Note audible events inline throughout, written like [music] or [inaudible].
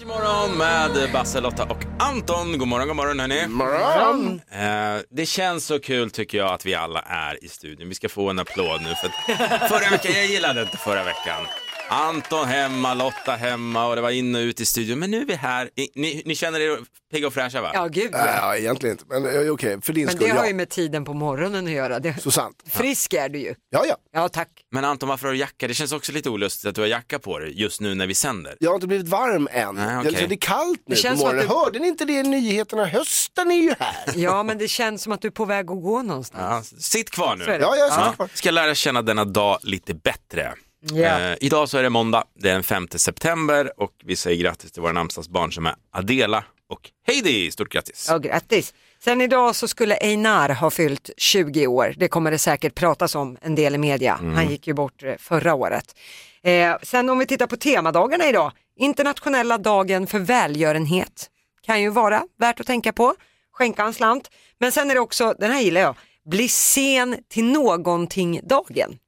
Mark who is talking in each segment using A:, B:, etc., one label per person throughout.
A: God morgon med Basse, Lotta och Anton. God morgon, god morgon hörni. Morgon. Eh, det känns så kul tycker jag att vi alla är i studion. Vi ska få en applåd nu för att förra veckan, jag gillade inte förra veckan. Anton hemma, Lotta hemma och det var in och ut i studion. Men nu är vi här. Ni, ni känner er pigga och fräscha va?
B: Ja, gud ja.
C: Ja, egentligen inte, men eh, okej, för din
B: Men
C: skull,
B: det har
C: ja.
B: ju med tiden på morgonen att göra. Det...
C: Så sant. [laughs]
B: Frisk är du ju.
C: Ja, ja.
B: Ja, tack.
A: Men Anton, varför har du jacka? Det känns också lite olustigt att du har jacka på dig just nu när vi sänder.
C: Jag har inte blivit varm än.
A: Nej,
C: Jag- så det är kallt nu
B: Det känns
C: på
B: som att
C: morgonen.
B: du-
C: Hörde ni inte det i nyheterna? Hösten är ju här. [laughs]
B: Ja, men det känns som att du är på väg att gå någonstans.
A: Ja, sitt kvar nu.
C: Ja, jag sitter
A: Ja,
C: kvar.
A: ska lära känna denna dag lite bättre.
B: Ja.
A: Eh, idag så är det måndag, det är den 5 september och vi säger grattis till våra namnsdagsbarn som är Adela och Heidi. Stort grattis!
B: Ja, grattis. Sen idag så skulle Einar ha fyllt 20 år. Det kommer det säkert pratas om en del i media. Han gick ju bort eh, förra året. Eh, sen om vi tittar på temadagarna idag. Internationella dagen för välgörenhet. Kan ju vara värt att tänka på. Skänka en slant. Men sen är det också, den här gillar jag, bli sen till någonting-dagen.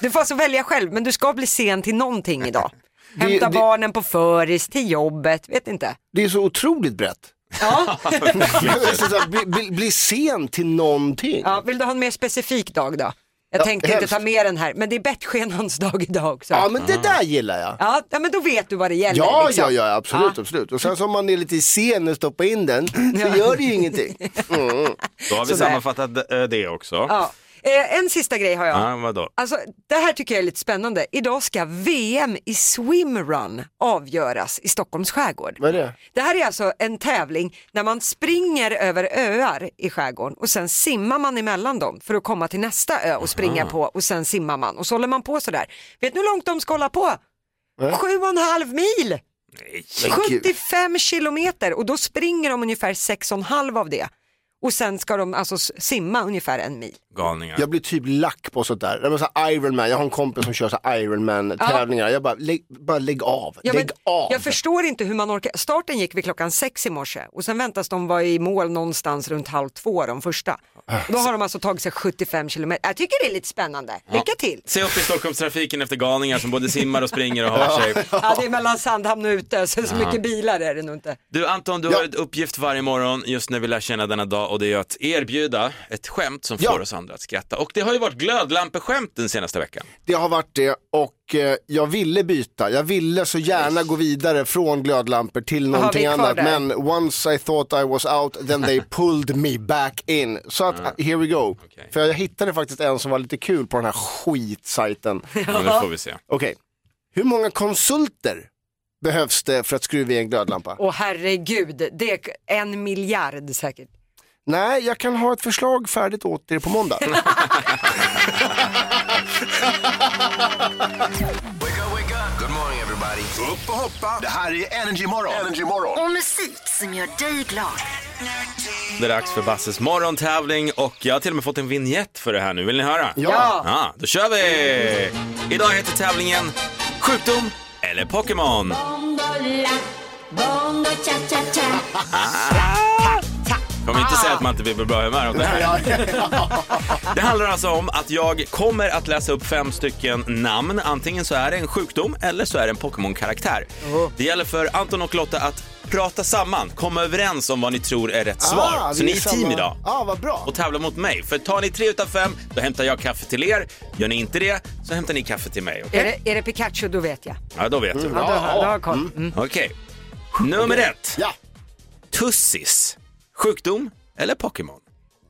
B: Du får alltså välja själv, men du ska bli sen till någonting idag. Hämta
C: det-
B: barnen på föris, till jobbet, vet inte.
C: Det är så otroligt brett.
B: Ja. [laughs]
C: Så så här, bli, bli, bli sen till någonting.
B: Ja, vill du ha en mer specifik dag då? Jag
C: Ja,
B: tänkte inte
C: helst.
B: ta med den här, men det är bettskenans dag idag också.
C: Ja, men det där gillar jag.
B: Ja, ja, men då vet du vad det gäller.
C: Ja,
B: liksom.
C: ja, ja, absolut, absolut. Och sen så om man är lite sen och stoppar in den så gör det ju ingenting. [laughs] Mm.
A: Då har vi
B: Sådär.
A: sammanfattat eh, det också.
B: Ja. Eh, en sista grej har jag.
A: Ja, vadå?
B: Alltså, det här tycker jag är lite spännande. Idag ska VM i swimrun avgöras i Stockholms skärgård.
C: Vad är det?
B: Det här är alltså en tävling när man springer över öar i skärgården och sen simmar man emellan dem för att komma till nästa ö och springa på och sen simmar man och så håller man på sådär. Vet du hur långt de ska hålla på? Sju och en halv mil!
A: Nej.
C: Men gud.
B: 75 kilometer och då springer de ungefär sex och en halv av det. Och sen ska de alltså simma ungefär en mil.
A: Galningar.
C: Jag blir typ lack på sånt där. Det var så här Ironman, jag har en kompis som kör så Ironman tävlingar. Jag bara, lägg, bara lägg av,
B: Ja,
C: lägg
B: men
C: av.
B: Jag förstår inte hur man orkar. Starten gick vid klockan sex i morse och sen väntas de vara i mål någonstans runt halv två de första. Och då har de alltså tagit sig 75 kilometer. Jag tycker det är lite spännande. Lycka till!
A: Se upp i Stockholmstrafiken efter galningar som både simmar och springer och har sig. [laughs]
B: Ja, det är mellan Sandhamn och Utö, så, så mycket bilar är det nog inte.
A: Du Anton, du
C: Ja.
A: har ett uppgift varje morgon just när vi lär känna denna dag och det är att erbjuda ett skämt som
C: Ja.
A: får oss andra att skratta. Och det har ju varit glödlampeskämt den senaste veckan.
C: Det har varit det och eh, jag ville byta. Jag ville så gärna gå vidare från glödlampor till någonting annat.
B: där?
C: Men once I thought I was out, then they [laughs] pulled me back in. Så att, uh, here we go.
A: Okej.
C: För jag hittade faktiskt en som var lite kul på den här skitsajten. [laughs]
A: Men nu får vi se.
C: Okej, hur många konsulter behövs det för att skruva i en glödlampa?
B: Åh herregud, det är en miljard säkert.
C: Nej, jag kan ha ett förslag färdigt åt er på måndag. [laughs]
D: Good morning everybody. Upp och hoppa. Det här är Energy Morgon. Energy Morgon.
E: Och musik som gör dig glad.
A: Det är dags för Basses morgontävling och jag har till och med fått en vignett för det här nu. Vill ni höra?
C: Ja.
A: Ja, då kör vi! Idag heter tävlingen Sjukdom eller Pokémon. Kom inte säga att man inte blir på bra humör av det här. Det handlar alltså om att jag kommer att läsa upp fem stycken namn. Antingen så är det en sjukdom eller så är det en Pokémon-karaktär. Det gäller för Anton och Lotta att prata samman, komma överens om vad ni tror är rätt svar.
C: Ah,
A: så
C: vi
A: ni är team
C: samma-
A: idag
C: Ja, vad bra.
A: och tävla mot mig. För tar ni tre utav fem, då hämtar jag kaffe till er. Gör ni inte det, så hämtar ni kaffe till mig.
B: Är det, är det Pikachu, då vet jag.
A: Ja, då vet du.
B: Ja, då, har- då har jag koll. Mm.
A: Okej. Nummer ett.
C: Ja.
A: Tussis. Sjukdom eller Pokémon?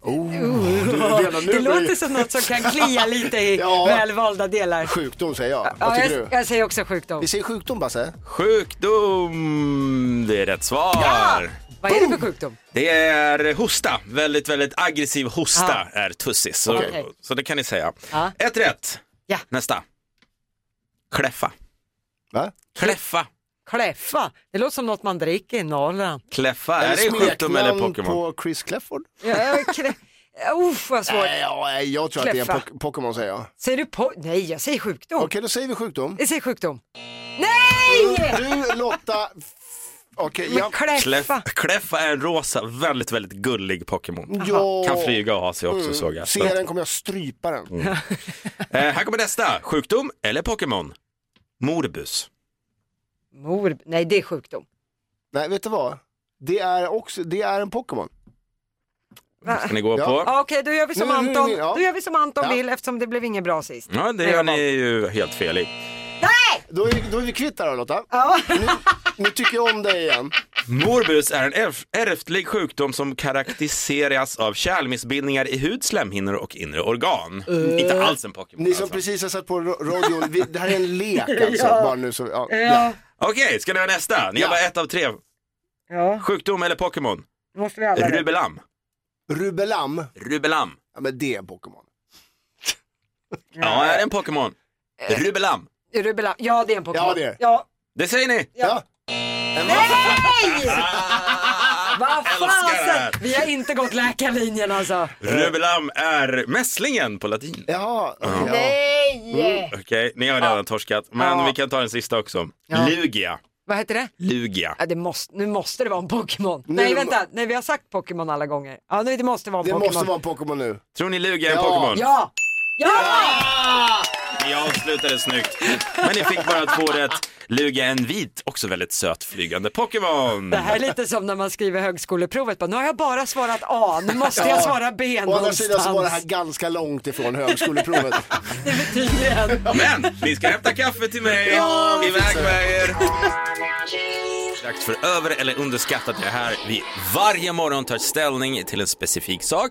A: [laughs]
B: Det låter som något som kan klia lite i [laughs]
C: Ja.
B: välvalda delar.
C: Sjukdom säger jag.
B: Ja,
C: Vad tycker
B: jag,
C: du?
B: jag säger också sjukdom.
C: Vi säger sjukdom Basse.
A: Sjukdom, det är rätt svar.
B: Vad är det för sjukdom?
A: Det är hosta, väldigt, väldigt aggressiv hosta är tussis. Så,
B: Okej.
A: så det kan ni säga.
B: Ja.
A: Ett rätt.
B: Ja.
A: Nästa. Kläffa.
C: Va?
A: Kläffa.
B: Kläffa, det låter som något man dricker i Norrland.
A: Kläffa, är det en sjukdom eller Pokémon?
C: på Chris Clefford?
B: Ja, jag. [laughs] Uff vad svårt.
C: Nej, ja, nej, jag tror att det är en
B: Kläffa.
C: pok- Pokémon säger jag.
B: Säger du på? Nej, jag säger sjukdom.
C: Okej, då säger vi sjukdom.
B: Jag säger sjukdom. Nej!
C: Du Lotta, f- okej,
B: Men
C: ja.
A: Kläff,
B: kläffa.
A: Kläffa är en rosa, väldigt, väldigt gullig Pokémon.
C: ja.
A: Kan flyga och ha sig också såg jag.
C: Ser den kommer jag strypa den.
A: Eh, här kommer nästa. Sjukdom eller Pokémon? Morbus.
B: Mor... Nej, det är sjukdom.
C: Nej, vet du vad? Det är också, det är en Pokémon.
A: Ska ni gå
C: Ja.
A: på?
B: Ja, Okej, då gör vi som
C: Nu- nu det
B: Anton.
C: ja.
B: Då gör vi som Anton
C: Ja.
B: vill eftersom det blev inget bra sist.
A: Ja, det gör ni ju helt fel i.
C: Då är, vi- då är vi kvitt där då Lotta.
B: Ja.
C: Nu, nu tycker jag om dig igen.
A: Morbus är en ärf- ärftlig sjukdom som karaktäriseras av kärlmissbildningar i hud, slemhinnor och inre organ. Inte alls en Pokémon
C: Ni som
A: alltså.
C: precis har satt på radion, vi, det här är en lek alltså. [laughs] Bara nu så, ja.
B: Ja.
A: Okej, ska ni ha nästa? Ni har bara ett av tre.
B: ja,
A: Sjukdom eller Pokémon?
B: måste vi alla rätt.
A: Rubelam.
C: Rubelam,
A: Rubelam.
C: ja men det är en Pokémon. [laughs]
A: Ja, är det en Pokémon? Rubelam.
B: Rubelam. Ja, det är en Pokémon.
C: Ja, det är det.
B: Ja.
A: Det säger ni.
C: Ja.
B: Nej! [laughs] Vad
A: det
B: fasen! Vi har inte gått läkarlinjen alltså.
A: Rubelam är mässlingen på latin.
C: Okej, ja.
B: Nej!
A: Okej, ni har redan torskat. Men
B: Ja.
A: vi kan ta den sista också.
B: Ja.
A: Lugia.
B: Vad heter det?
A: Lugia.
B: Ja, det måste, nu måste det vara en Pokémon. Nej, vänta. Nej, vi har sagt Pokémon alla gånger. Ja, nu, det måste vara en
C: Det
B: Pokémon.
C: måste vara en Pokémon nu.
A: Tror ni Lugia är en
C: Ja.
A: Pokémon?
B: Ja! Ja!
A: Ni avslutade snyggt. Men ni fick bara två rätt. Lugia är en vit, också väldigt söt flygande Pokémon.
B: Det här är lite som när man skriver högskoleprovet. Bara, nu har jag bara svarat A, nu måste jag svara B
C: Å andra sidan så var det här ganska långt ifrån högskoleprovet. [laughs]
B: Det.
A: Men ni ska hämta kaffe till mig. Iväg med er. Dags för över eller underskattat. Det är här vi varje morgon tar ställning till en specifik sak.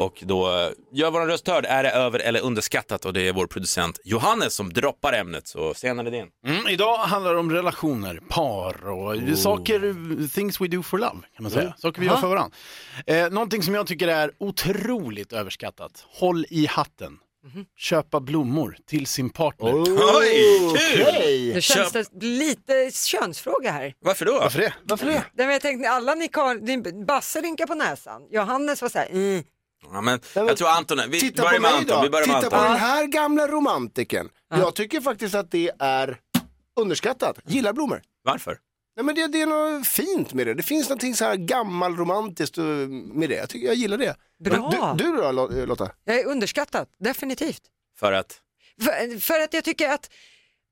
A: Och då eh, gör vår röst hörd. Är det över eller underskattat? Och det är vår producent Johannes som droppar ämnet. Så är din.
F: Mm, idag handlar det om relationer, par och saker, things we do for love kan man säga. Saker vi gör för varandra. Eh, någonting som jag tycker är otroligt överskattat, håll i hatten. Köpa blommor till sin partner.
A: Oj, kul!
C: Okej.
B: Nu känns det lite könsfråga här.
A: Varför då?
F: Varför det?
C: Varför det?
B: Nej, men jag tänkte, alla ni kar, din Basse rynkar på näsan. Johannes var såhär, mm.
A: Ja, men, jag tror Anton, vi
C: Titta
A: börjar
C: på
A: med Anton.
C: då.
A: Vi börjar med
C: Titta på
A: Anton.
C: den här gamla romantiken. Jag tycker faktiskt att det är underskattat. Gillar blommor.
A: Varför?
C: Nej, men det, det är något fint med det. Det finns någonting så här gammalromantiskt eh, med det. Jag, tycker, jag gillar det.
B: Bra.
C: Du, du då eh, Lotta?
B: jag är underskattad, definitivt.
A: För att?
B: För, för att jag tycker att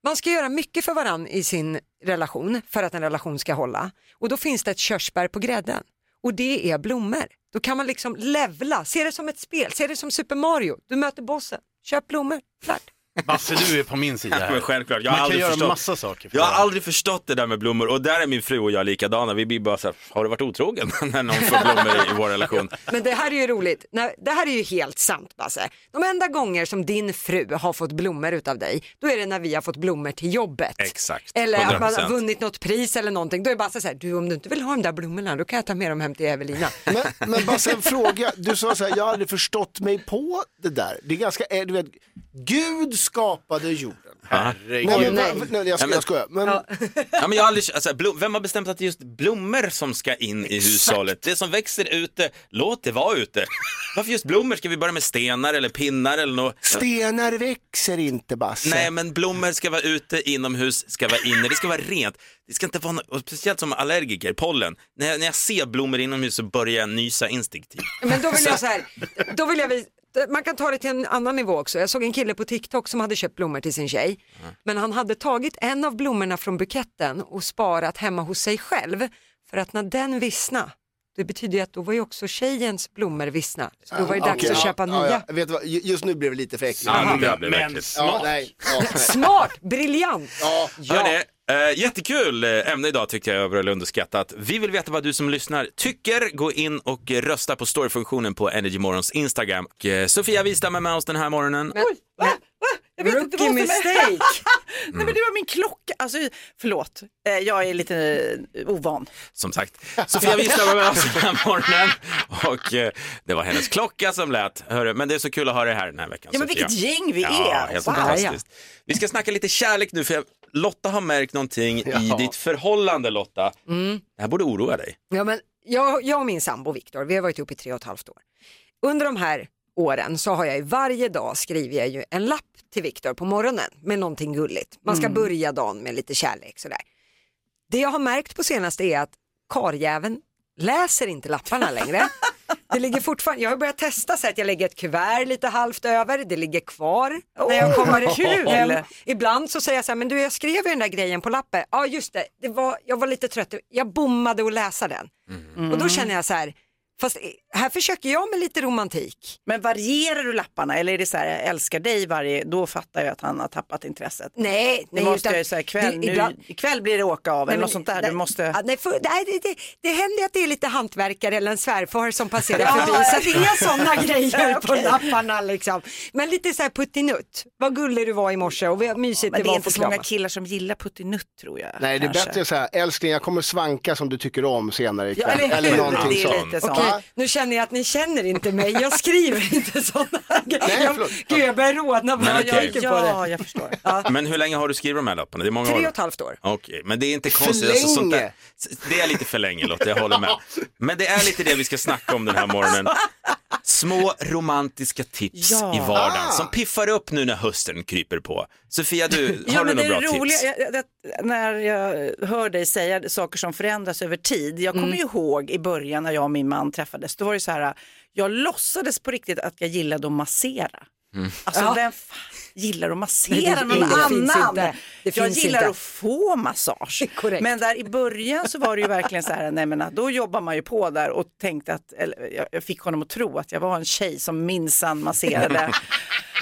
B: man ska göra mycket för varann i sin relation för att en relation ska hålla. Och då finns det ett körsbär på grädden och det är blommor. Då kan man liksom levla, se det som ett spel, se det som Super Mario. Du möter bossen, köp blommor, klart.
F: Basse, du är på min sida här.
A: Men självklart, jag har
F: Man kan
A: aldrig
F: göra
A: förstått.
F: massa saker. För
A: Jag har
F: varandra.
A: aldrig förstått det där med blommor och där är min fru och jag likadana. Vi blir bara så här, har du varit otrogen [laughs] när någon får blommor i, i vår relation?
B: Men det här är ju roligt, Nej, det här är ju helt sant Basse. De enda gånger som din fru har fått blommor utav dig, då är det när vi har fått blommor till jobbet.
A: Exakt,
B: Eller att man
A: 100%.
B: har vunnit något pris eller någonting. Då är Basse så här, du om du inte vill ha de där blommorna, då kan jag ta med dem hem till Evelina.
C: Men, men bara en fråga. Du sa så här, jag har aldrig förstått mig på det där. Det är ganska, eh, du vet, Gud skapade jorden.
F: Herregud.
C: Nej,
B: nej.
C: nej, jag, ska, jag skojar. Men, [laughs]
A: Ja, men jag har aldrig, alltså, blom, vem har bestämt att det är just blommor som ska in i hushållet? Det som växer ute, låt det vara ute. Varför just blommor? Ska vi börja med stenar eller pinnar eller något?
C: Stenar växer inte Basse.
A: Nej, men blommor ska vara ute, inomhus ska vara inne, det ska vara rent. Det ska inte vara något, speciellt som allergiker, pollen. När jag, när jag ser blommor inomhus så börjar jag nysa instinktivt.
B: Men då vill jag så här, då vill jag vis- man kan ta det till en annan nivå också. Jag såg en kille på TikTok som hade köpt blommor till sin tjej. Men han hade tagit en av blommorna från buketten och sparat hemma hos sig själv. För att när den vissna, det betyder ju att då var ju också tjejens blommor vissna. Så då var det dags
C: Okej,
B: att
C: ja,
B: köpa
C: ja,
B: nya.
C: Ja, vet du vad, Ju- just nu blev det lite för äckligt.
A: Ja,
F: Men smart.
C: nej, ja, [laughs] nej.
B: Smart, briljant.
C: Ja,
A: eh, jättekul ämne idag tyckte jag över eller underskattat. Vi vill veta vad du som lyssnar tycker. Gå in och rösta på storyfunktionen på Energy Morgons Instagram. Och, eh, Sofia Wistam är med oss den här morgonen.
B: Men,
G: Jag vet inte
B: rookie
G: vad som är-
B: mistake. [laughs]
G: Nej men det var min klocka, alltså förlåt, Eh, jag är lite eh, ovan.
A: Som sagt, Sofia Wistam var med oss den här morgonen. Och eh, det var hennes klocka som lät. Hörru, men det är så kul att ha dig här den här veckan
G: Ja men
A: Sofia.
G: vilket gäng vi
A: Ja,
G: är.
A: helt
G: Wow.
A: fantastiskt. Vi ska snacka lite kärlek nu för jag, Lotta har märkt någonting i
F: Ja.
A: ditt förhållande Lotta. Det här borde oroa dig.
B: Ja, men jag, jag och min sambo Viktor, vi har varit ihop i tre och ett halvt år. under de här åren så har jag ju varje dag skrivit jag ju en lapp till Viktor på morgonen med någonting gulligt. Man ska börja dagen med lite kärlek sådär. Det jag har märkt på senaste är att karjäveln läser inte lapparna längre. [laughs] Det ligger fortfarande, jag har börjat testa så att jag lägger ett kuvert lite halvt över, det ligger kvar när jag kommer
G: kul.
B: hem. Ibland så säger jag så här, men du jag skrev ju den där grejen på lappen. Ja just det, det var, jag var lite trött, jag bommade att läsa den. Och då känner jag så här, fast här försöker jag med lite romantik.
G: Men varierar du lapparna eller är det så här, jag älskar dig varje, då fattar jag att han har tappat intresset.
B: Nej,
G: Nu
B: nej.
G: måste
B: utan-
G: jag säga ikväll,
B: det-
G: nu,
B: ibland-
G: ikväll blir det åka av eller
B: Nej,
G: något sånt där.
B: nej,
G: Du måste...
B: ja, nej, för, nej, det, det, det händer att det är lite hantverkare eller en svärfar som passerar [laughs]
G: Ja.
B: förbi så det är sådana [laughs] grejer på lapparna liksom. Men lite så här puttinutt, vad gullig du var i morse och vad mysigt
G: Men
B: det
G: det
B: var
G: är
B: att
G: inte
B: få
G: så många killar som gillar puttinutt tror jag.
C: Nej, det är
G: kanske.
C: bättre så här, älskling jag kommer svanka som du tycker om senare
G: Ja,
C: ikväll.
G: eller
C: eller
G: hur?
C: någonting
G: Det är
C: sånt.
G: lite
B: nu känner jag att ni känner inte mig, jag skriver [laughs] inte sådana grejer. Jag-. Gud jag börjar rodna bara
A: Men
B: jag
A: okej.
B: tänker på det.
G: Ja, jag förstår. Ja. [laughs]
A: Men hur länge har du skrivit de här lapparna? Det är många
B: Tre och ett halvt år.
A: Okej, men det är inte
C: För
A: konstigt. Alltså, sånt där, det är lite för länge Lotta, jag håller med. [laughs] Men det är lite det vi ska snacka om den här morgonen. Små romantiska tips
G: Ja.
A: i vardagen
C: Ah.
A: som piffar upp nu när hösten kryper på. Sofia, du, [laughs] har
G: Ja,
A: du några bra
G: roliga,
A: tips?
G: jag, det- när jag hör dig säga saker som förändras över tid. Jag kommer ju ihåg i början när jag och min man träffades, då var det så här, jag låtsades på riktigt att jag gillade att massera. Alltså
B: Ja.
G: fan gillar att massera
B: det-
G: någon
B: det
G: annan?
B: inte. Det
G: jag gillar
B: inte.
G: att få massage. [laughs] Men där i början så var det ju verkligen så här, nej men då jobbar man ju på där och tänkte att, eller, jag, jag fick honom att tro att jag var en tjej som minsann masserade. [laughs]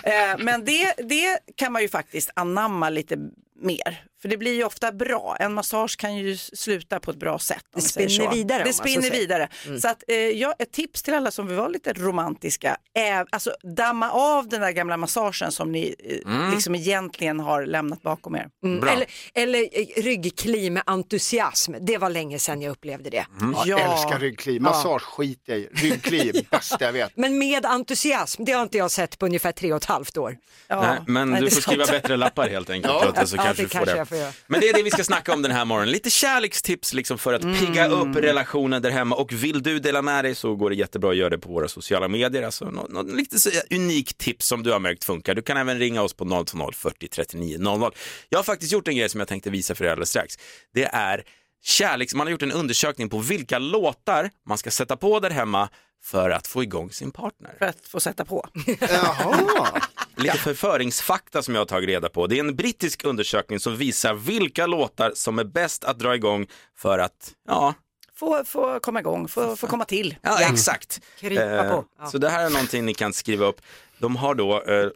G: Eh, Men det, det kan man ju faktiskt anamma lite mer. För det blir ju ofta bra. En massage kan ju sluta på ett bra sätt.
B: Det spinner
G: så.
B: vidare,
G: Det spinner vidare. Så att, eh, ja, ett tips till alla som vill vara lite romantiska, är, alltså damma av den där gamla massagen som ni eh, liksom egentligen har lämnat bakom er.
B: Mm. Eller, eller eh, ryggkli med entusiasm, det var länge sedan jag upplevde det.
C: Jag älskar ryggkli. Massage skiter jag i. Ryggkli är [laughs] bästa jag vet.
B: Men med entusiasm, det har inte jag sett på ungefär tre och ett halvt år.
G: Ja.
A: Nej, men
B: Nej,
A: du får skriva
B: sant.
A: bättre lappar helt enkelt
C: Ja.
A: Kanske
B: det
A: du får
B: kanske
A: det.
B: jag får göra.
A: Men det är det vi ska snacka om den här morgonen. Lite kärlekstips liksom för att pigga upp relationen där hemma. Och vill du dela med dig så går det jättebra att göra det på våra sociala medier. Alltså något, något lite så unikt tips som du har märkt funkar. Du kan även ringa oss på 020 40 39 00. Jag har faktiskt gjort en grej som jag tänkte visa för er alldeles strax. Det är kärleks... Man har gjort en undersökning på vilka låtar man ska sätta på där hemma för att få igång sin partner.
G: För att få sätta på.
C: Jaha. [laughs]
A: Lite förföringsfakta som jag har tagit reda på. Det är en brittisk undersökning som visar vilka låtar som är bäst att dra igång för att, ja,
G: Få, få komma igång, få, få komma till.
A: ja, exakt.
B: Krypa
A: Eh,
B: på. Ja.
A: Så det här är någonting ni kan skriva upp. De har då eh,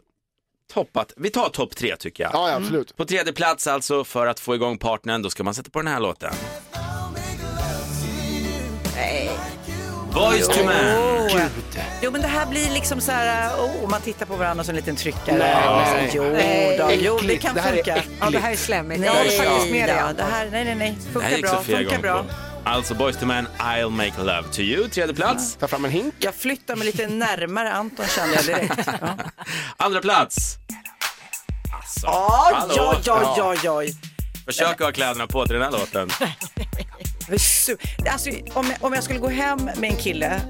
A: toppat, vi tar topp tre tycker jag.
C: Ja, ja, absolut.
A: På tredje plats alltså för att få igång partnern, då ska man sätta på den här låten. Boys to man.
G: Gud. Jo men det här blir liksom så här, oh, man tittar på varandra som en liten tryckare.
C: Nej.
G: Jo,
B: Nej.
G: då, jo det kan
C: Det här är
G: funka.
C: äckligt.
B: Ja, det här är slemmigt.
G: Nej,
B: Jag håller faktiskt med dig.
G: då,
B: Anton.
G: det här, nej, nej, nej,
A: Det här
G: funkar
A: gick
G: bra,
A: Sofia
G: funkar bra.
A: på. Alltså Boys to man, I'll make love to you. Tredje plats.
C: Ta fram en hink.
G: Jag flyttar mig lite närmare Anton kände jag direkt. [laughs] Ja.
A: Andra plats. Alltså,
G: Oj,
A: hallå.
G: oj, oj, oj, oj.
A: Försök att ha kläderna på till den här låten. [laughs]
G: Alltså, om, jag, om jag skulle gå hem med en kille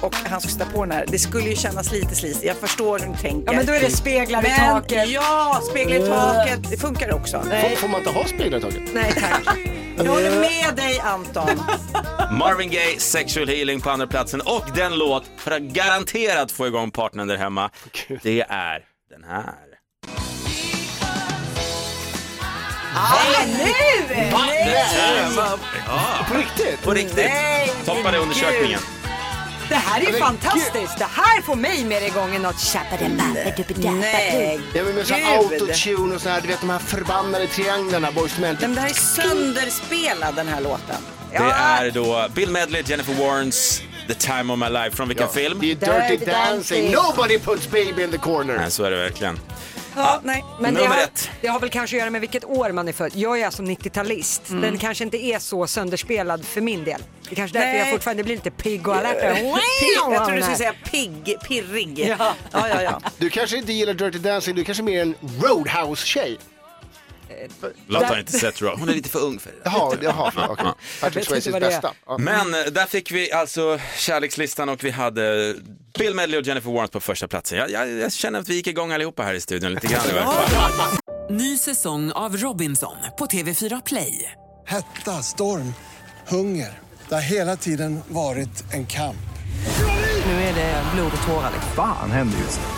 G: och han skulle sätta på den här, det skulle ju kännas lite slis. Jag förstår hur ni tänker.
B: Ja men då är det speglar i
G: Men,
B: taket.
G: Ja, speglar i taket, det funkar också.
C: Får, får man inte ha speglar i taget?
B: Nej tack. [laughs]
G: Jag håller med dig Anton. [laughs]
A: Marvin Gaye, Sexual Healing på andra platsen och den låt för att garanterat få igång partnern där hemma. Det är den här.
B: Nu!
A: Ja,
C: På riktigt?
A: på riktigt.
G: Nej,
A: Toppade undersökningen.
B: Det här är ju fantastiskt. Det här får mig mer igång än något
G: Nej,
C: Ja, men med så
G: Gud.
C: autotune och så här, du vet de här förbannade trianglarna, Boys to Men.
G: Det här är sönderspelad den här låten.
A: Det är då Bill Medley, Jennifer Warnes, The Time of My Life. Från vilken film?
C: Det är Dirty
B: Dirty
C: Dancing.
B: Dancing.
C: Nobody puts baby in the corner.
A: Nej, så är det verkligen.
G: Ja, nej.
B: Men det
A: Nummer
B: har,
A: ett.
B: det har väl kanske att göra med vilket år man är född. Jag är alltså 90-talist. Den kanske inte är så sönderspelad för min del. Det är kanske därför
G: Nej.
B: jag fortfarande blir lite pigg och alert.
G: Pig, jag tror du skulle säga pigg, pirrig.
B: Ja.
G: ja, ja. ja.
C: Du kanske inte gillar Dirty Dancing, du kanske är mer en Roadhouse-tjej.
A: Lotta har inte sett Raw. Hon är lite för ung för det.
C: Jaha, jaha, okej. Patrick Swayzes
B: vad
C: bästa.
A: Men eh, där fick vi alltså kärlekslistan och vi hade Bill Medley och Jennifer Warnes på första platsen. Jag, jag, jag känner att vi gick igång allihopa här i studion lite grann i varje fall.
H: Ny säsong av Robinson på TV4 Play.
I: Hetta, storm, hunger. Det har hela tiden varit en kamp.
H: Nu är det blod och tårar. liksom.
J: Fan händer just nu.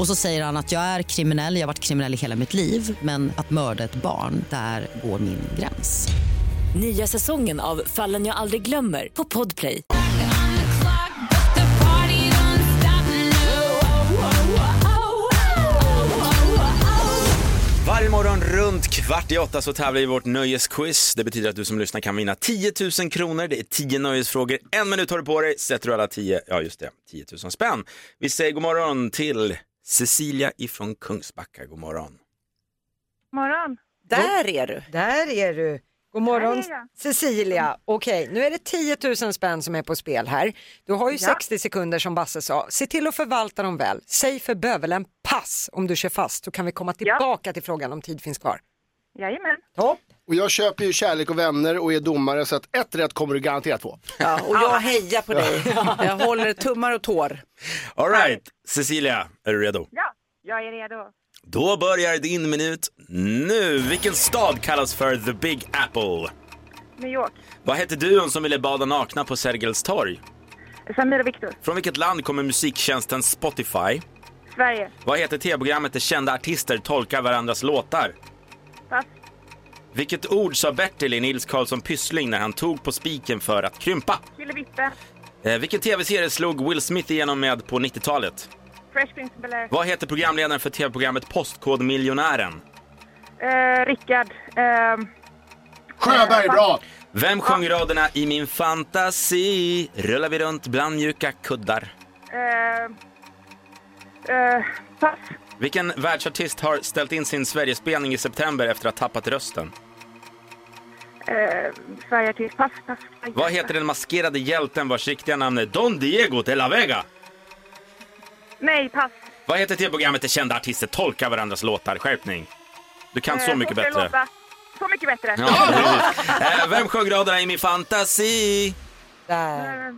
K: Och så säger han att jag är kriminell, jag har varit kriminell i hela mitt liv men att mörda ett barn, där går min gräns.
L: Nya säsongen av Fallen jag aldrig glömmer på Podplay.
A: Varje morgon runt kvart i åtta så tävlar vi i vårt nöjesquiz. Det betyder att du som lyssnar kan vinna 10 000 kronor. Det är 10 nöjesfrågor. En minut har du på dig. Sätter du alla 10, ja just det, 10 000 spänn. Vi säger god morgon till Cecilia ifrån Kungsbacka. God morgon.
G: morgon. Där är du.
B: Där är du. God morgon
G: Där är jag.
B: Cecilia. Okej, nu är det 10 000 spänn som är på spel här. Du har ju
G: Ja.
B: 60 sekunder som Basse sa. Se till att förvalta dem väl. Säg för bövelen pass om du kör fast så kan vi komma tillbaka till frågan om tid finns kvar.
G: Jajamän.
B: Topp.
C: Och jag köper ju kärlek och vänner och är domare så att ett rätt kommer du garanterat få.
G: Ja, och jag hejar på dig. [laughs] Jag håller tummar och tår.
A: All right, Cecilia, är du redo?
G: Ja, jag är redo.
A: Då börjar din minut nu. Vilken stad kallas för The Big Apple?
G: New York.
A: Vad hette duon som ville bada nakna på Sergels torg?
G: Samir och Viktor.
A: Från vilket land kommer musiktjänsten Spotify?
G: Sverige.
A: Vad heter tv-programmet där kända artister tolkar varandras låtar?
G: Pass.
A: Vilket ord sa Bertil i Nils Karlsson Pyssling när han tog på spiken för att krympa?
G: Killevippe.
A: Eh, vilken tv-serie slog Will Smith igenom med på 90-talet?
G: Fresh Prince of Bel-Air.
A: Vad heter programledaren för tv-programmet Postkodmiljonären?
G: Eh, Rickard. Eh,
C: Sjöberg, bra!
A: Vem sjöng raderna i min fantasi rullar vi runt bland mjuka kuddar?
G: eh, eh, pass.
A: Vilken världsartist har ställt in sin Sverigespelning i september efter att ha tappat rösten?
G: Eh, Sverige till pass, pass.
A: Vad heter den maskerade hjälten vars riktiga namn är Don Diego de la Vega?
G: Nej, pass.
A: Vad heter tv-programmet där kända artister tolkar varandras låtar? Skärpning. Du kan så
G: Eh,
A: mycket
G: ska jag
A: bättre.
G: låta? Så mycket bättre.
A: Ja, precis. Eh, Vem sjöng raderna i min fantasi?
B: Där.
G: Eh,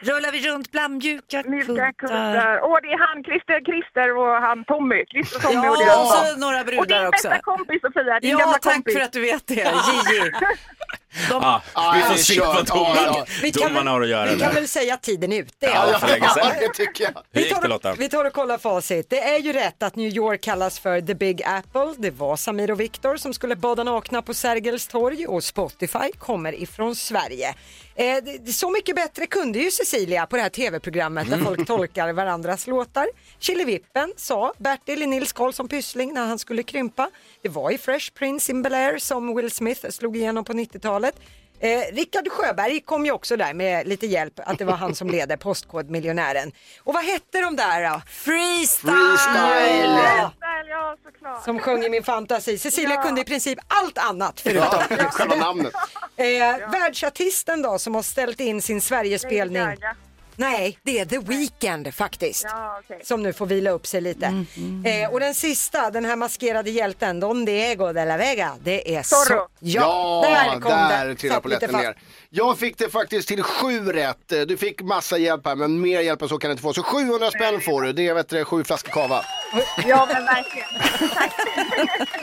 L: Rullar vi runt bland mjuka
G: Mjuka kuddar. Åh, det är han, Christer, Christer och han Tommy. Christer och Tommy
L: Ja,
G: och deras
L: och så några
G: Och din
L: brudar också.
G: bästa kompis Sofia, din
L: Ja,
G: gamla
L: tack
G: kompis.
L: för att du vet det, Gigi. [laughs]
A: Ja, vi får se vad domarna,
B: Vi kan
A: domarna har att göra
B: Vi kan väl säga att tiden är ute.
A: Ja, för länge sedan.
C: det tycker jag.
B: Vi tar,
A: Lotta?
B: vi tar och kollar facit. Det är ju rätt att New York kallas för The Big Apple. Det var Samir och Viktor som skulle bada nakna på Sergels torg och Spotify kommer ifrån Sverige. Eh, så mycket bättre kunde ju Cecilia på det här tv-programmet där folk [laughs] tolkar varandras låtar. Killevippen sa Bertil i Nils Karlsson Pyssling när han skulle krympa. Det var i Fresh Prince in Bel-Air som Will Smith slog igenom på 90-talet. Eh, Rickard Sjöberg kom ju också där med lite hjälp att det var han som leder [laughs] Postkodmiljonären. Och vad hette de där då? Freestyle!
C: Freestyle!
B: Ja,
G: Freestyle, ja såklart.
B: som sjöng i min fantasi. Cecilia
G: Ja.
B: kunde i princip allt annat förutom.
C: Ja, själva namnet.
B: Eh, Världsartisten då som har ställt in sin Sverigespelning.
G: Lady Gaga.
B: Nej, det är The Weeknd faktiskt.
G: Ja, okej.
B: Som nu får vila upp sig lite. Eh, och den sista, den här maskerade hjälten, Don Diego de la Vega, det är
G: Zorro.
B: så...
C: Ja,
B: där kom
C: där
B: det.
C: trillade polletten ner. Jag fick det faktiskt till sju rätt. Du fick massa hjälp här, men mer hjälp än så kan du inte få. Så 700 spänn får du. Det är vet du, sju flaskor kava.
G: Ja, men verkligen. [laughs]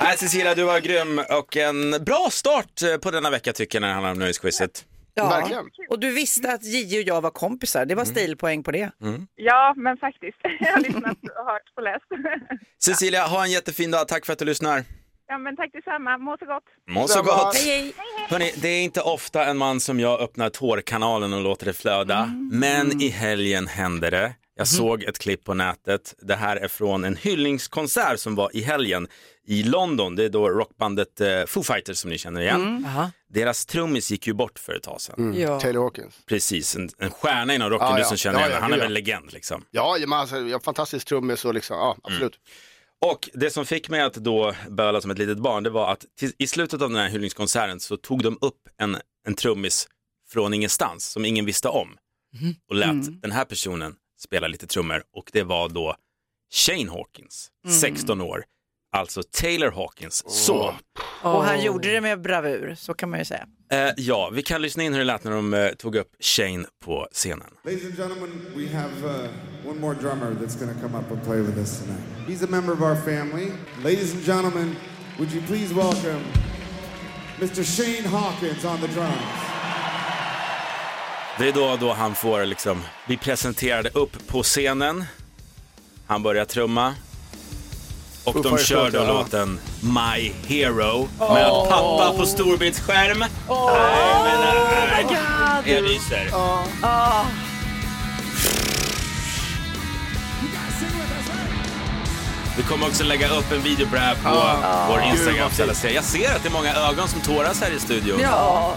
A: Nej, Cecilia, du var grym och en bra start på denna vecka tycker jag när det handlar om nöjesquizet.
G: Ja.
C: Verkligen.
G: Och du visste att Gigi och jag var kompisar. Det var stilpoäng på det.
M: Ja, men faktiskt. [laughs] Jag har lyssnat och hört och läst. [laughs]
A: Cecilia, ha en jättefin dag. Tack för att du lyssnar.
M: Ja, men tack detsamma. Må så gott.
A: Må så gott.
M: Hej, hej.
A: Hörrni, det är inte ofta en man som jag öppnar tårkanalen och låter det flöda. Men i helgen hände det. Jag såg ett klipp på nätet. Det här är från en hyllningskonsert som var i helgen i London. Det är då rockbandet eh, Foo Fighters som ni känner igen.
B: Mm.
A: Deras trummis gick ju bort för ett tag sedan.
C: Mm. Ja. Taylor Hawkins.
A: Precis, en, en stjärna inom rocken,
C: Ja,
A: du
C: ja.
A: som känner
C: Ja,
A: igen
C: ja,
A: Han är väl en legend liksom.
C: Ja, men alltså, jag fantastisk trummis och liksom, ja absolut.
A: Och det som fick mig att då böla som ett litet barn, det var att till, i slutet av den här hyllningskonserten så tog de upp en, en trummis från ingenstans som ingen visste om och lät
G: Mm.
A: den här personen spela lite trummor och det var då Shane Hawkins,
G: Mm.
A: 16 år, alltså Taylor Hawkins son.
G: Och han gjorde det med bravur, så kan man ju säga.
A: Eh, ja, vi kan lyssna in hur det lät när de eh, tog upp Shane på scenen.
N: Ladies and gentlemen, we have uh, one more drummer that's going to come up and play with us tonight. He's a member of our family. Ladies and gentlemen, would you please welcome Mr. Shane Hawkins on the drums.
A: Det är då, då han får liksom bli presenterad upp på scenen. Han börjar trumma. Och de kör då låten My Hero med
C: Åh.
A: pappa på storbildsskärm. Nej, men, nej. Jag ryser.
G: Ah.
A: Vi kommer också lägga upp en video på det här på vår Instagram. Jag ser att det är många ögon som tåras här i studion.
G: Ja,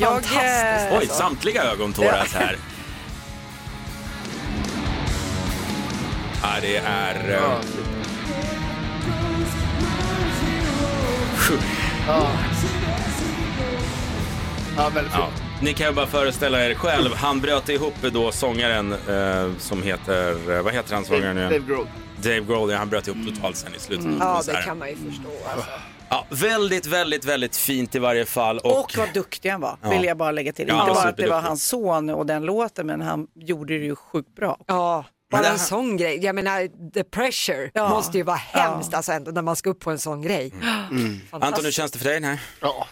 G: jag...
B: Fantastiskt.
G: eh,
A: Oj, samtliga ögon tåras här. Ja, det är... eh,
C: Ja. Ja, väldigt
A: Ja. Ni kan ju bara föreställa er själv, han bröt ihop då sångaren eh, som heter, eh, vad heter han sångaren nu?
C: Dave Grohl.
A: Dave Grohl, ja, han bröt ihop totalt sen i slutet av
B: Ja, det kan man ju förstå. Alltså.
A: Ja, väldigt, väldigt, väldigt fint i varje fall. Och,
G: Och vad duktig han var,
A: Ja.
G: vill jag bara lägga till.
A: Ja,
G: Inte bara att det var hans son och den låten, men han gjorde det ju sjukt bra.
B: Ja, bara en
A: här-
B: sån grej. Jag menar, the pressure
G: Ja.
B: måste ju vara
G: Ja.
B: hemskt alltså ändå när man ska upp på en sån grej.
A: Anton, hur känns det för dig? Nej.
C: Ja.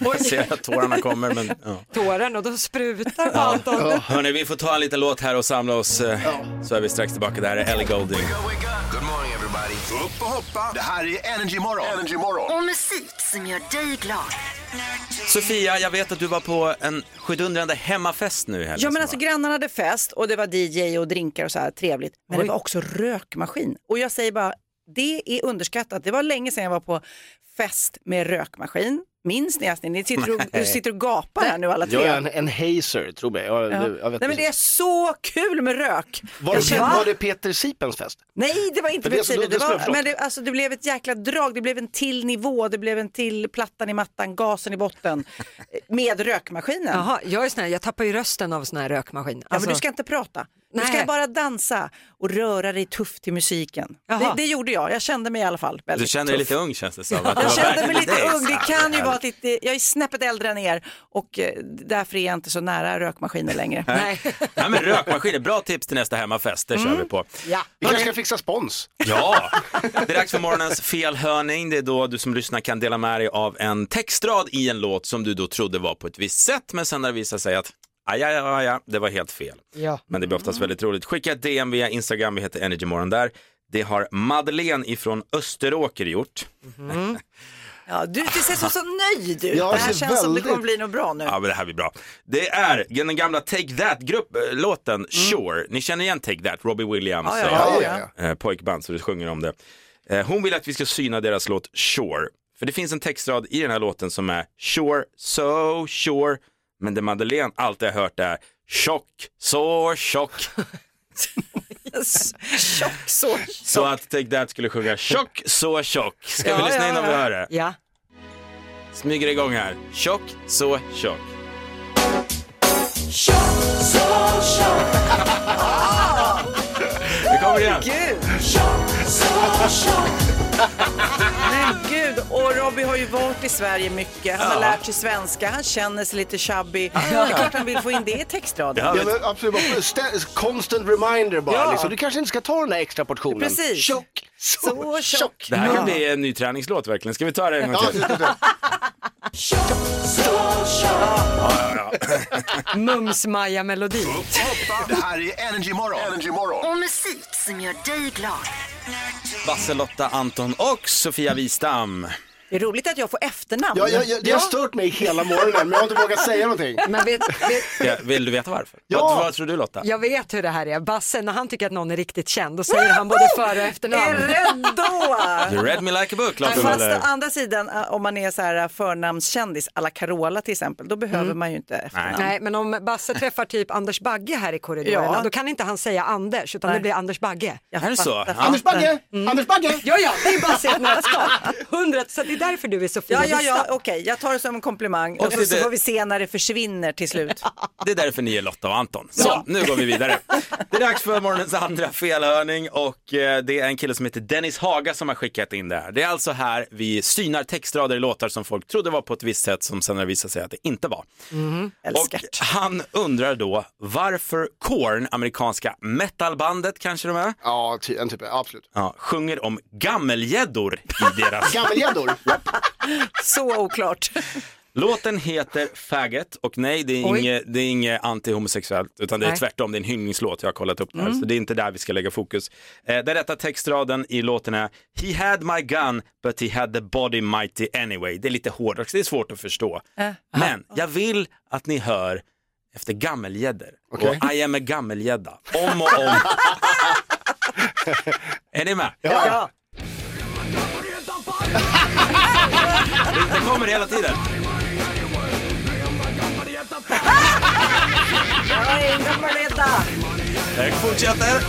A: Jag ser att tårarna kommer, men ja.
B: Och då sprutar på
A: Ja.
B: Anton.
A: Hörni, vi får ta en liten låt här och samla oss, eh, så är vi strax tillbaka. Det här är Ellie Goulding.
D: Good morning everybody. Upp och hoppa. Det här är Energy Morgon. Energy Morgon.
E: Och musik som gör dig glad.
A: Sofia, jag vet att du var på en sjudundrande hemmafest nu i helgen.
G: Ja men alltså grannarna hade fest och det var DJ och drinkar och så här trevligt. Men
B: Oj.
G: det var också rökmaskin. Och jag säger bara, det är underskattat. Det var länge sedan jag var på fest med rökmaskin. Minns ni? Astrid? Ni sitter och,
C: Nej.
G: sitter och gapar här nu alla tre.
C: Jag är en, en hazer, tror mig. Jag,
G: Ja.
C: jag vet
G: Nej men det är så kul med rök.
C: var,
G: Jag
C: det,
G: känner-
C: var det Peter Sipens fest?
G: Nej, det var inte Peter
C: det jag
G: var,
C: förstå.
G: men det, alltså, det blev ett jäkla drag, det blev en till nivå, det blev en till plattan i mattan, gasen i botten med rökmaskinen.
B: Jaha, jag är sån här, jag tappar ju rösten av sån här rökmaskin.
G: Ja,
B: Alltså,
G: men du ska inte prata. Du
B: Nej.
G: ska bara dansa och röra dig tufft till musiken. Det, det gjorde jag, jag kände mig i alla fall
A: Du känner dig lite ung känns det som. [laughs]
G: Jag kände mig lite ung, det kan ju vara att lite, jag är snäppet äldre än er och eh, därför är jag inte så nära rökmaskiner längre.
A: Nej. Nej, [laughs] men rökmaskiner, bra tips till nästa hemmafest, det kör vi på.
G: Ja.
C: Vi kanske ska fixa spons.
A: Ja, [laughs] det är dags för morgonens felhörning. Det är då du som lyssnar kan dela med dig av en textrad i en låt som du då trodde var på ett visst sätt, men sen har det visat sig att aj, aj, aj, aj, det var helt fel.
B: Ja.
A: Men det blir oftast väldigt roligt. Skicka ett DM via Instagram, vi heter Energymorgon där. Det har Madeleine ifrån Österåker gjort. [laughs]
G: Ja, du, du ser så, så nöjd ut.
C: Ja,
G: det här känns som det
C: väldigt.
G: kommer bli något bra nu.
A: Ja, men det här blir bra. Det är den gamla Take That-låten Sure. Ni känner igen Take That, Robbie Williams
G: Mm. Ja, ja,
A: eh,
G: ja, ja.
A: eh, pojkband, så du sjunger om det. Eh, hon vill att vi ska syna deras låt Sure. För det finns en textrad i den här låten som är Sure, so sure. Men det Madeleine alltid har hört är Tjock, så tjock.
G: Tjock så.
A: Så att Take That skulle sjunga Tjock, så tjock. Ska vi
G: Ja,
A: lyssna
G: ja,
A: in om vi
G: ja.
A: hör det?
B: Ja.
A: Smyger igång här. Tjock, så tjock. Vi kommer igen.
G: Gud! Men gud, och Robbie har ju varit i Sverige mycket. Han har
A: Ja.
G: lärt sig svenska, han känner sig lite chubby. Det är klart han vill få in det i textraden.
A: Ja,
C: men absolut, bara stä- constant reminder bara.
G: Ja.
C: Liksom. Du kanske inte ska ta den där extra portionen.
G: Precis.
C: Tjock, så,
G: Så tjock.
A: Det här kan bli en ny träningslåt verkligen. Ska vi ta det en gång
C: Ja,
A: till?
C: det-
B: Mums-Maja-melodi.
D: Det här är Energy Morgon. Energy Morgon.
E: Och musik som gör dig glad.
A: Basse, Lotta, Anton och Sofia Wistam.
G: Det är roligt att jag får efternamn.
C: Ja, jag, jag, det har stört mig hela morgonen men jag har inte vågat säga någonting.
B: Men vet, vet,
A: Ja, vill du veta varför?
C: Ja.
A: Vad, vad tror du Lotta?
B: jag vet hur det här är. Basse, när han tycker att någon är riktigt känd, då säger han både för och
G: Är
B: efternamn.
G: redo!
A: You read me like a book, Lotta
G: Fast å andra sidan, eh, om man är så här förnamnskändis, alla Carola till exempel, då behöver man ju inte efternamn.
B: Nej, men om Basse träffar typ Anders Bagge här i korridorerna,
G: Ja.
B: då kan inte han säga Anders, utan
G: Nej.
B: det blir Anders Bagge.
G: Jag
A: Är det så? Ja.
C: Anders Bagge! Anders Bagge!
B: Ja, ja, det är Basse i ett nötskal. Hundra, så det är därför du är så fin
G: Ja,
B: och
G: ja, ja, okej, jag tar det som en komplimang
A: Och
G: och så,
A: det-
G: så får vi se när det försvinner till slut. [laughs]
A: Det är därför ni är Lotta och Anton. Så, nu går vi vidare. Det är dags för morgonens andra felhörning och eh, det är en kille som heter Dennis Haga som har skickat in det här. Det är alltså här vi synar textrader i låtar som folk trodde var på ett visst sätt som sen har visat sig att det inte var. Och
G: Älskar.
A: han undrar då varför Korn, amerikanska metalbandet kanske de är,
C: Ja, en typ, absolut.
A: ja, sjunger om gammelgäddor i deras [laughs]
C: Gammelgäddor.
G: Så oklart.
A: Låten heter Faggot och nej, det är inget, det är inget anti-homosexuellt utan det är
B: Nej.
A: tvärtom, det är en hyllningslåt, jag har kollat upp det
G: Mm.
A: så det är inte där vi ska lägga fokus. Eh, den rätta textraden i låten är He had my gun but he had the body mighty anyway. Det är lite hårdare, det är svårt att förstå.
G: Äh.
A: Men jag vill att ni hör efter gammelgäddor
C: Okej.
A: och I am a gammelgädda om och om. [laughs] är ni med?
G: Ja.
A: Det kommer hela tiden.
G: Jag är en gammal ledda.
A: Jag [laughs] fortsätter.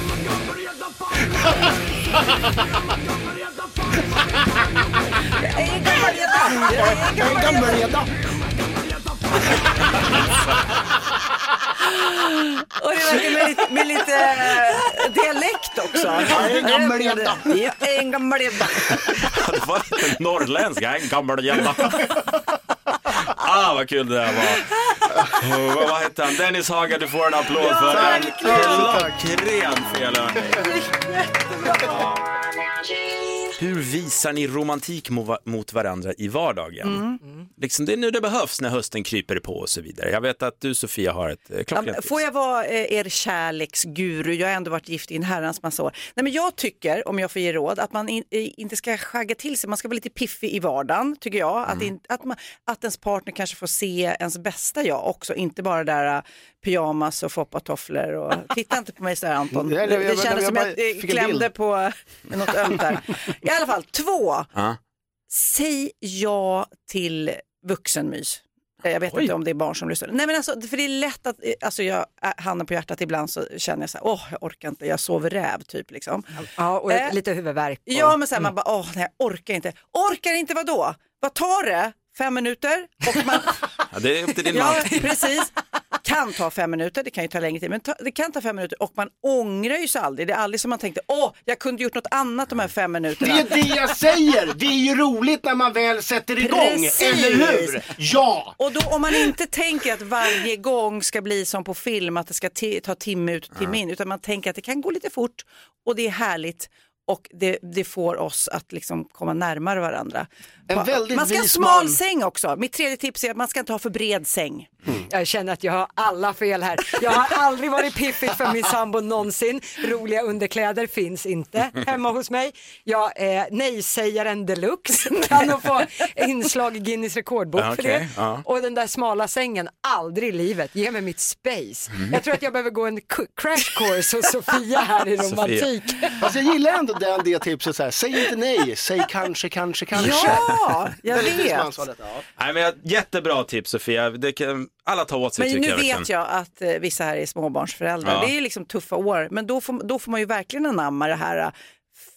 G: Jag är Och det verkar med lite, med lite eh, dialekt också.
C: En gammal ledda.
G: Jag är en gammal.
A: Ja, det var lite norrländska, en gammal jävla. Ah, vad kul det där var. Oh, vad hette han? Dennis Haga, du får en applåd för en klockren felhörning. Hur visar ni romantik mo- mot varandra i vardagen? Liksom det är nu det behövs när hösten kryper på och så vidare. Jag vet att du Sofia har ett eh,
G: Ja,
A: klockrent tips.
G: Får jag vara eh, er kärleksguru? Jag har ändå varit gift i en herrans massa år. Nej, men jag tycker, om jag får ge råd, att man in, eh, inte ska skagga till sig. Man ska vara lite piffig i vardagen, tycker jag. Att,
A: Mm.
G: in, att, man, att ens partner kanske får se ens bästa jag också, inte bara där pyjamas och foppatofflor. Och... [laughs] Titta inte på mig så här Anton. Det, det
C: jag-
G: kändes som att jag klämde på eh, något ömt där. I alla fall, två.
A: Ja.
G: Säg ja till vuxenmys. Eh, Jag vet
A: Oj.
G: inte om det är barn som lyssnar. Nej men alltså, för det är lätt att, eh, alltså jag, äh, handen på hjärtat ibland så känner jag så här, åh jag orkar inte, jag sover räv typ liksom.
B: Ja, och
G: Eh,
B: lite huvudvärk. Och,
G: Ja men så här, man bara, åh nej jag orkar inte. Orkar inte vad då? Vad tar det? Fem minuter? Och man, [laughs]
A: Ja, det är upp till din
G: ja
A: man.
G: precis. Kan ta fem minuter, det kan ju ta längre tid, men ta, det kan ta fem minuter och man ångrar ju sig aldrig. Det är aldrig som man tänkte, åh jag kunde gjort något annat de här fem
C: Det
G: minuterna.
C: är det jag säger! Det är ju roligt när man väl sätter igång,
G: Precis.
C: eller hur? Ja!
G: Och då om man inte tänker att varje gång ska bli som på film, att det ska ta timme ut och timme in, utan man tänker att det kan gå lite fort och det är härligt och det, det får oss att liksom komma närmare varandra.
C: En
G: Pa-
C: väldigt
G: man ska ha smal
C: man.
G: säng också. Mitt tredje tips är att man ska inte ha för bred säng.
B: Jag känner att jag har alla fel här. Jag har aldrig varit piffig för min sambo någonsin. Roliga underkläder finns inte hemma hos mig. Jag är nej-sägaren deluxe. [laughs] Kan nog få inslag i Guinness rekordbok för det.
A: ja.
B: Och den där smala sängen, aldrig i livet. Ge mig mitt space.
A: Mm.
B: Jag tror att jag behöver gå en crash course hos Sofia här i [laughs] romantik.
C: Fast jag gillar ändå den, det tipset så här. säg inte nej, säg kanske, kanske, kanske.
G: Ja, jag vet.
C: ja.
A: Nej, men jättebra tips Sofia. Det kan alla ta åt sig
G: Men
A: tycker
G: nu
A: jag
G: vet jag att eh, vissa här är småbarnsföräldrar.
A: Ja.
G: Det är liksom tuffa år, men då får, då får man ju verkligen anamma det här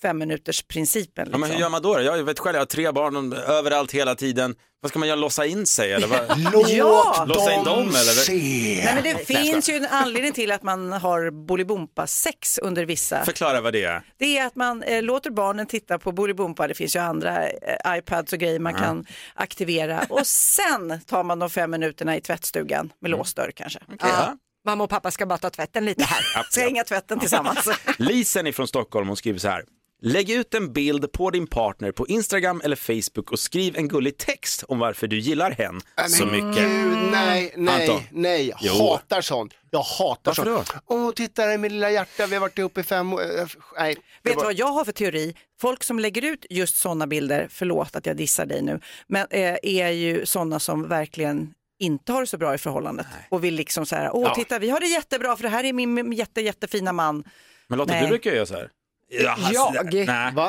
G: fem minuters principen.
A: Ja,
G: Liksom.
A: men hur gör man då? Jag vet själv, jag har tre barn överallt hela tiden. Vad ska man göra, låsa in sig eller? Vad? [laughs]
C: Låt
G: Ja.
A: Låsa in dem eller?
C: se.
G: Nej, men det
A: jag
G: finns ju en anledning till att man har Bolibompa-sex under vissa.
A: Förklara vad det är.
G: Det är att man eh, låter barnen titta på Bolibompa, det finns ju andra eh, iPads och grejer man kan aktivera och sen tar man de fem minuterna i tvättstugan med låst dörr kanske.
B: Ja. Mamma och pappa ska bara ta tvätten lite här.
G: Ska hänga tvätten tillsammans. [laughs]
A: Lisen ifrån Stockholm, hon skriver så här. Lägg ut en bild på din partner på Instagram eller Facebook och skriv en gullig text om varför du gillar hen så mycket.
C: Gud, nej, nej,
A: Anton.
C: nej.
A: Jo.
C: Hatar sånt. Jag hatar
A: Varför
C: sånt. Åh, titta där är mitt lilla hjärta, vi har varit ihop i fem år. Eh, Nej. det
G: Vet du
C: var-
G: vad jag har för teori? Folk som lägger ut just sådana bilder, förlåt att jag dissar dig nu, men eh, är ju sådana som verkligen inte har det så bra i förhållandet och vill liksom så här, åh
A: Ja.
G: titta vi har det jättebra för det här är min min jätte, jättefina man.
A: Men Lotta,
G: Nej.
A: du brukar ju göra så här. Ja,
B: Jag,
A: Nej,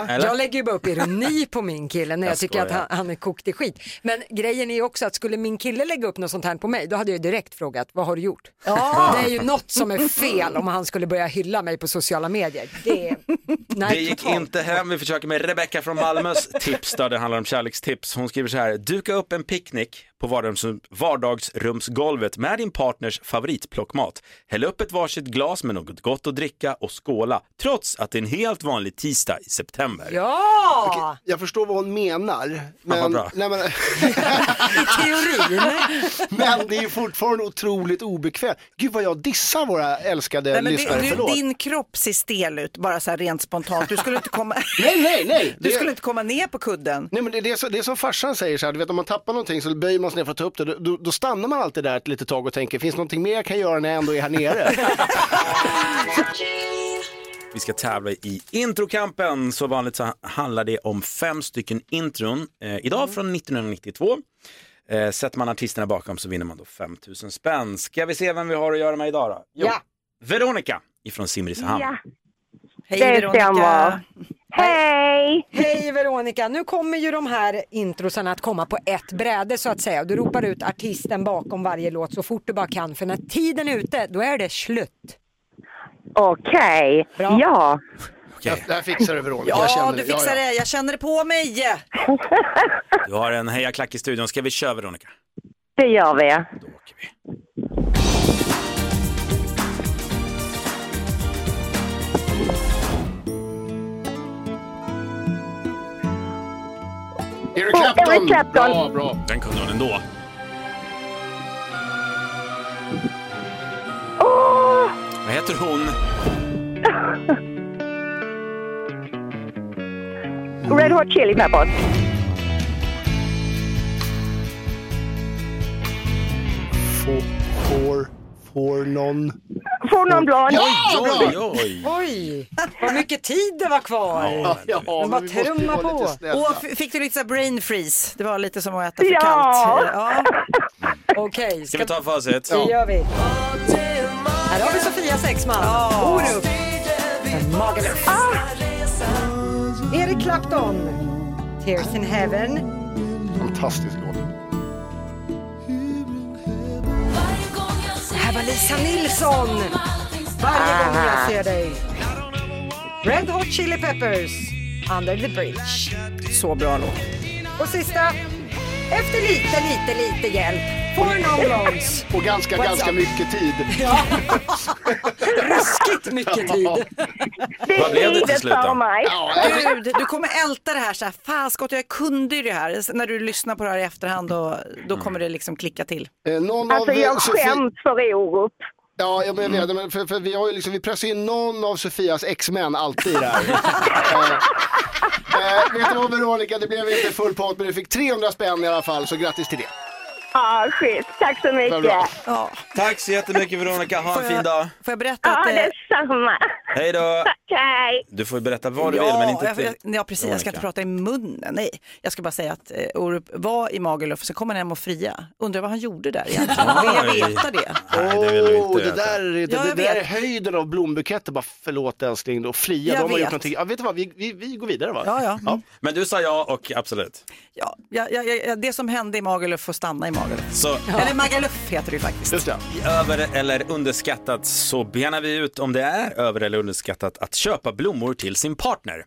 A: eller?
B: jag lägger ju bara upp ironi på min kille när jag,
A: Jag
B: tycker att han, han är kokt i skit. Men grejen är ju också att skulle min kille lägga upp något sånt här på mig, då hade jag direkt frågat, vad har du gjort?
G: Ja.
B: Det är ju något som är fel om han skulle börja hylla mig på sociala medier. Det, nej,
A: det gick
B: totalt.
A: inte hem. Vi försöker med Rebecca från Malmös tips då. Det handlar om kärlekstips. Hon skriver så här. Duka upp en picknick på vardagsrum, vardagsrumsgolvet med din partners favoritplockmat. Häll upp ett varsitt glas med något gott att dricka och skåla. Trots att det är en helt vanlig tisdag i september.
B: Ja!
C: Jag förstår vad hon menar. Men,
A: vad bra.
C: nej, men, [laughs]
B: Teorin.
C: men det är ju fortfarande otroligt obekvämt. Gud vad jag dissar våra älskade
G: Nej, men
C: lyssnare,
G: det, du, din kropp ser stel ut, bara så här rent spontant. Du skulle inte komma, [laughs]
C: Nej, nej, nej.
G: du
C: Det-
G: skulle inte komma ner på kudden.
C: Nej men det, det, är så, det är som farsan säger så här, du vet om man tappar någonting så böjer man sig ner för att ta upp det. Då, då, stannar man alltid där ett litet tag och tänker, finns det någonting mer jag kan göra när jag ändå är här nere? [laughs]
A: Vi ska tävla i introkampen. Så vanligt så handlar det om fem stycken intron. Eh, idag från 1992. Eh, sätter man artisterna bakom så vinner man då 5000 spänn. Ska vi se vem vi har att göra med idag då? Jo,
B: Ja.
A: Veronica ifrån Simrishamn.
M: Ja,
G: Hej
M: det
G: Veronica.
M: stämmer. Hej!
B: Hej Veronica, nu kommer ju de här introsarna att komma på ett bräde så att säga. Du ropar ut artisten bakom varje låt så fort du bara kan för när tiden är ute då är det slut.
M: Okej,
B: Bra.
M: ja.
C: Okay. Det här fixar du Veronica, jag
G: Ja,
C: känner
G: du
C: det.
G: fixar det. Jag känner det på mig.
A: Du har en hejaklack i studion. Ska vi köra Veronica?
M: Det gör vi.
A: Då åker vi.
C: Eric Clapton.
M: Eric Clapton.
C: Bra, bra.
A: Den kunde hon ändå.
M: Åh!
A: Vad heter hon? [laughs]
M: Red Hot Chili Peppers.
C: For, for någon.
M: For non blond.
C: Ja, bra!
A: Oj, oj.
B: Oj, vad mycket tid det var kvar.
C: Ja, ja,
B: bara trumma på.
G: Och fick du lite så brain freeze? Det var lite som att äta för
M: Ja.
G: kallt. Ja.
B: Okej,
A: Ska vi ta facit?
B: det gör vi. Här har vi Sofia Sexman, Orup, Magaluf. Erik Clapton, Tears in Heaven.
C: Fantastisk låt.
B: Lisa Nilsson. Varje gång jag ser dig. Red Hot Chili Peppers, Under the Bridge.
G: Så bra låt.
B: Och sista, efter lite, lite, lite hjälp, For Non Blondes.
C: Och ganska,
B: What's
C: ganska
B: up?
C: mycket tid. [laughs]
B: Ja. Ruskigt mycket tid.
M: Det
A: Vad blev det till slut då?
M: mig.
G: Gud, du kommer älta det här så här, fan Scott, jag kunde ju det här. När du lyssnar på det här i efterhand då, då kommer det liksom klicka till.
C: Eh, någon
M: Alltså
C: av,
M: jag
C: Sofie-
M: skäms för Orup.
C: Ja, jag
G: Mm.
C: vet, men för, för vi, har ju liksom, vi pressar in någon av Sofias ex-män alltid där. [laughs] eh, eh, vet du vad Veronica, det blev inte full pott men du fick 300 spänn i alla fall, så grattis till det.
M: Ja, skit. Tack så mycket.
G: Ja.
A: Tack så jättemycket Veronica. Ha en
G: jag-
A: fin dag.
G: Får jag berätta
M: Ja,
G: att... eh,
M: detsamma.
A: Hej då.
M: Tack, hej.
A: Du får berätta vad du
G: ja,
A: vill men inte
G: jag,
A: till
G: jag, ja, precis. Jag ska inte prata i munnen. Nej, jag ska bara säga att eh, Orup var i Magaluf, så kom han hem och fria. Undrar vad han gjorde där egentligen. [laughs] Vill jag veta det?
A: Nej, det vill
C: Åh,
A: inte
C: det där, är- det,
G: Ja,
C: det,
G: jag
C: där är höjden av blombuketter. Bara förlåt älskling, och fria,
G: Jag
C: de har
G: vet.
C: gjort någonting. Ja, vet du vad, vi, vi, vi går vidare va?
G: Ja, ja.
A: Men du sa ja och absolut.
G: ja, ja, ja, ja det som hände i Magaluf får stanna i Magaluf.
A: Så
G: Eller Magaluf heter det ju faktiskt.
C: Just det.
A: över eller underskattat så benar vi ut om det är över eller underskattat att köpa blommor till sin partner.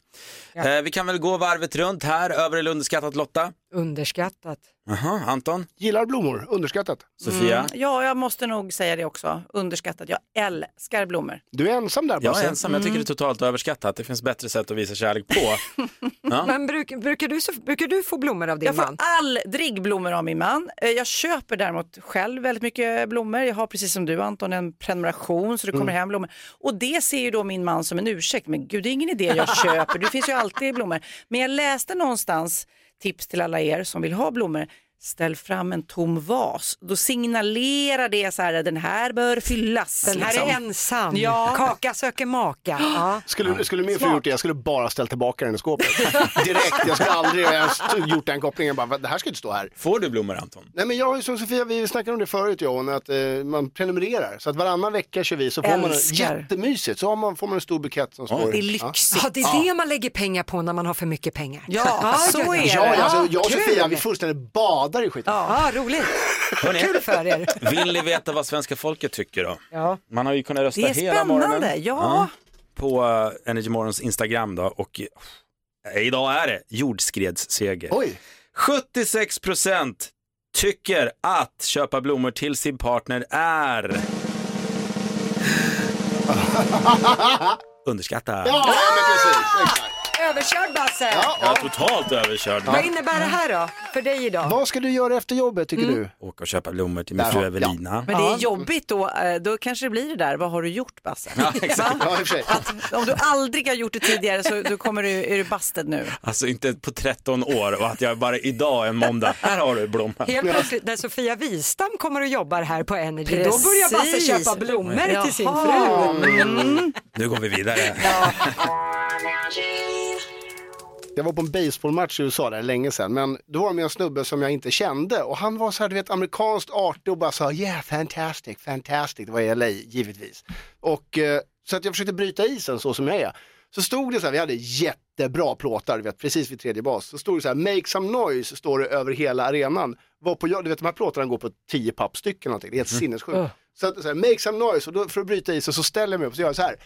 A: Eh, vi kan väl gå varvet runt här, över eller underskattat Lotta.
B: Underskattat.
A: Jaha, Anton?
C: Gillar blommor, underskattat.
A: Sofia?
G: Mm, ja, jag måste nog säga det också. Underskattat. Jag älskar blommor.
C: Du är ensam där
A: Jag är ensam, jag tycker det är totalt överskattat. Det finns bättre sätt att visa kärlek på. [laughs] Ja.
B: Men bruk, brukar, du, så- brukar du få blommor av din
G: Jag får
B: man?
G: aldrig blommor av min man. Eh, Jag köper däremot själv väldigt mycket blommor. Jag har precis som du Anton en prenumeration så det kommer
B: Mm.
G: hem blommor. Och det ser ju då min man som en ursäkt. Men gud det är ingen idé jag köper, det finns ju alltid blommor. Men jag läste någonstans, tips till alla er som vill ha blommor, ställ fram en tom vas. Då signalerar det så här, den här bör fyllas.
B: Den här
G: liksom.
B: är ensam.
G: Ja.
B: Kaka söker maka. Ja.
C: Skulle, skulle min fru gjort det, jag skulle bara ställt tillbaka den i skåpet. [laughs] Direkt, jag skulle aldrig ens gjort den kopplingen. Bara, det här ska inte stå här.
A: Får du blommor Anton?
C: Nej men jag som Sofia, vi snackade om det förut jag och hon, att eh, man prenumererar. Så att varannan vecka kör vi så får man en, jättemysigt. Så har man, får man en stor bukett som står.
G: Det är
C: Ja.
G: lyxigt.
B: Ja, det är det man lägger pengar på när man har för mycket pengar.
G: Ja, så är det.
C: Ja, alltså, jag och. Sofia vi fullständigt badar i skiten.
B: Ja, [laughs] roligt. Kul för er.
A: Vill ni veta vad svenska folket tycker då?
B: Ja.
A: Man har ju kunnat rösta
G: Det är
A: hela morgonen.
G: spännande, ja.
A: På uh, Energy Morgons Instagram då och eh, idag är det jordskredsseger.
C: Oj.
A: 76 procent tycker att köpa blommor till sin partner är [laughs] underskattat.
C: Ja, men precis. Exakt.
B: Överkörd Basse.
C: Ja,
A: Jag är totalt överkörd.
B: Vad innebär det här då för dig idag?
C: Vad ska du göra efter jobbet tycker du?
A: Åka och köpa blommor till min
C: Där
A: fru
C: har-
A: Evelina.
G: Men det är jobbigt då, eh, då kanske det blir det där, vad har du gjort Basse?
A: Ja, exakt.
C: Ja, i och för sig.
G: Att om du aldrig har gjort det tidigare så då kommer du, är du busted nu.
A: Alltså inte på 13 år och att jag bara idag en måndag, här har du blomma.
B: Helt plötsligt när Sofia Wistam kommer och jobbar här på Energy, då börjar Basse
G: Precis.
B: köpa blommor till sin fru.
G: Mm.
A: Nu går vi vidare. [laughs]
C: Jag var på en baseballmatch i USA där länge sedan, men då var det med en snubbe som jag inte kände och han var så här, du vet, amerikanskt artig och bara sa yeah, fantastic, fantastic, det var i LA givetvis. Och eh, så att jag försökte bryta isen så som jag är. Så stod det så här, vi hade jättebra plåtar, du vet, precis vid tredje bas. Så stod det så här, make some noise, står det över hela arenan. Var på, du vet, de här plåtarna går på tio eller någonting, det är helt sinnessjukt.
B: Uh.
C: Så att så här, make some noise, och då, för att bryta isen så ställer jag mig upp och så gör jag så här. [laughs]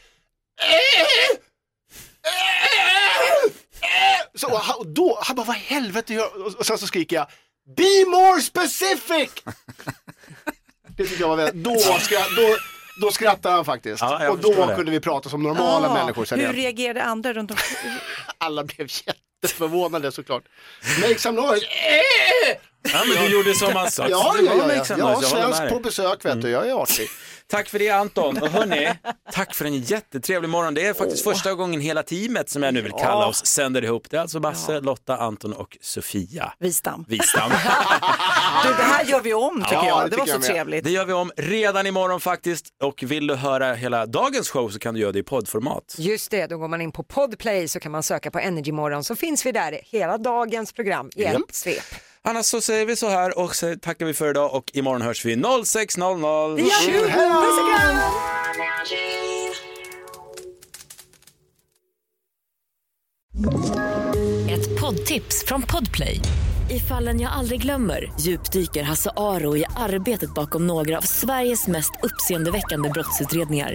C: Så, och då, han bara, vad i helvete gör och, och sen så skriker jag, Be more specific! Det tyckte jag var väldigt, då, skra, då, då skrattade han faktiskt.
A: Ja,
C: och då kunde vi prata som normala
G: Ah,
C: människor. Sen
G: Hur
C: igen.
G: reagerade andra runt omkring? [laughs]
C: Alla blev jätteförvånade såklart. Make some noise!
A: Ja, men du gjorde som han sa.
C: Ja, ja, ja, ja. ja
A: jag med
C: svensk på besök vet du, jag är artig. [laughs]
A: Tack för det Anton. Och hörni, tack för en jättetrevlig morgon. Det är faktiskt första gången hela teamet som jag nu vill kalla oss sänder ihop. Det är alltså Basse, Lotta, Anton och Sofia
G: Wistam.
A: Wistam. [laughs]
G: Du, det här gör vi om tycker
C: Ja,
G: jag.
C: det
G: Det var så trevligt.
A: Det gör vi om redan imorgon faktiskt. Och vill du höra hela dagens show så kan du göra det i poddformat.
B: Just det, då går man in på Podplay så kan man söka på Energy Morgon så finns vi där hela dagens program i ett svep.
A: Annars så säger vi så här och så tackar vi för idag och imorgon hörs vi 06.00.
B: Det gör vi. Puss och kram!
L: Ett poddtips från Podplay. I fallen jag aldrig glömmer djupdyker Hasse Aro i arbetet bakom några av Sveriges mest uppseendeväckande brottsutredningar.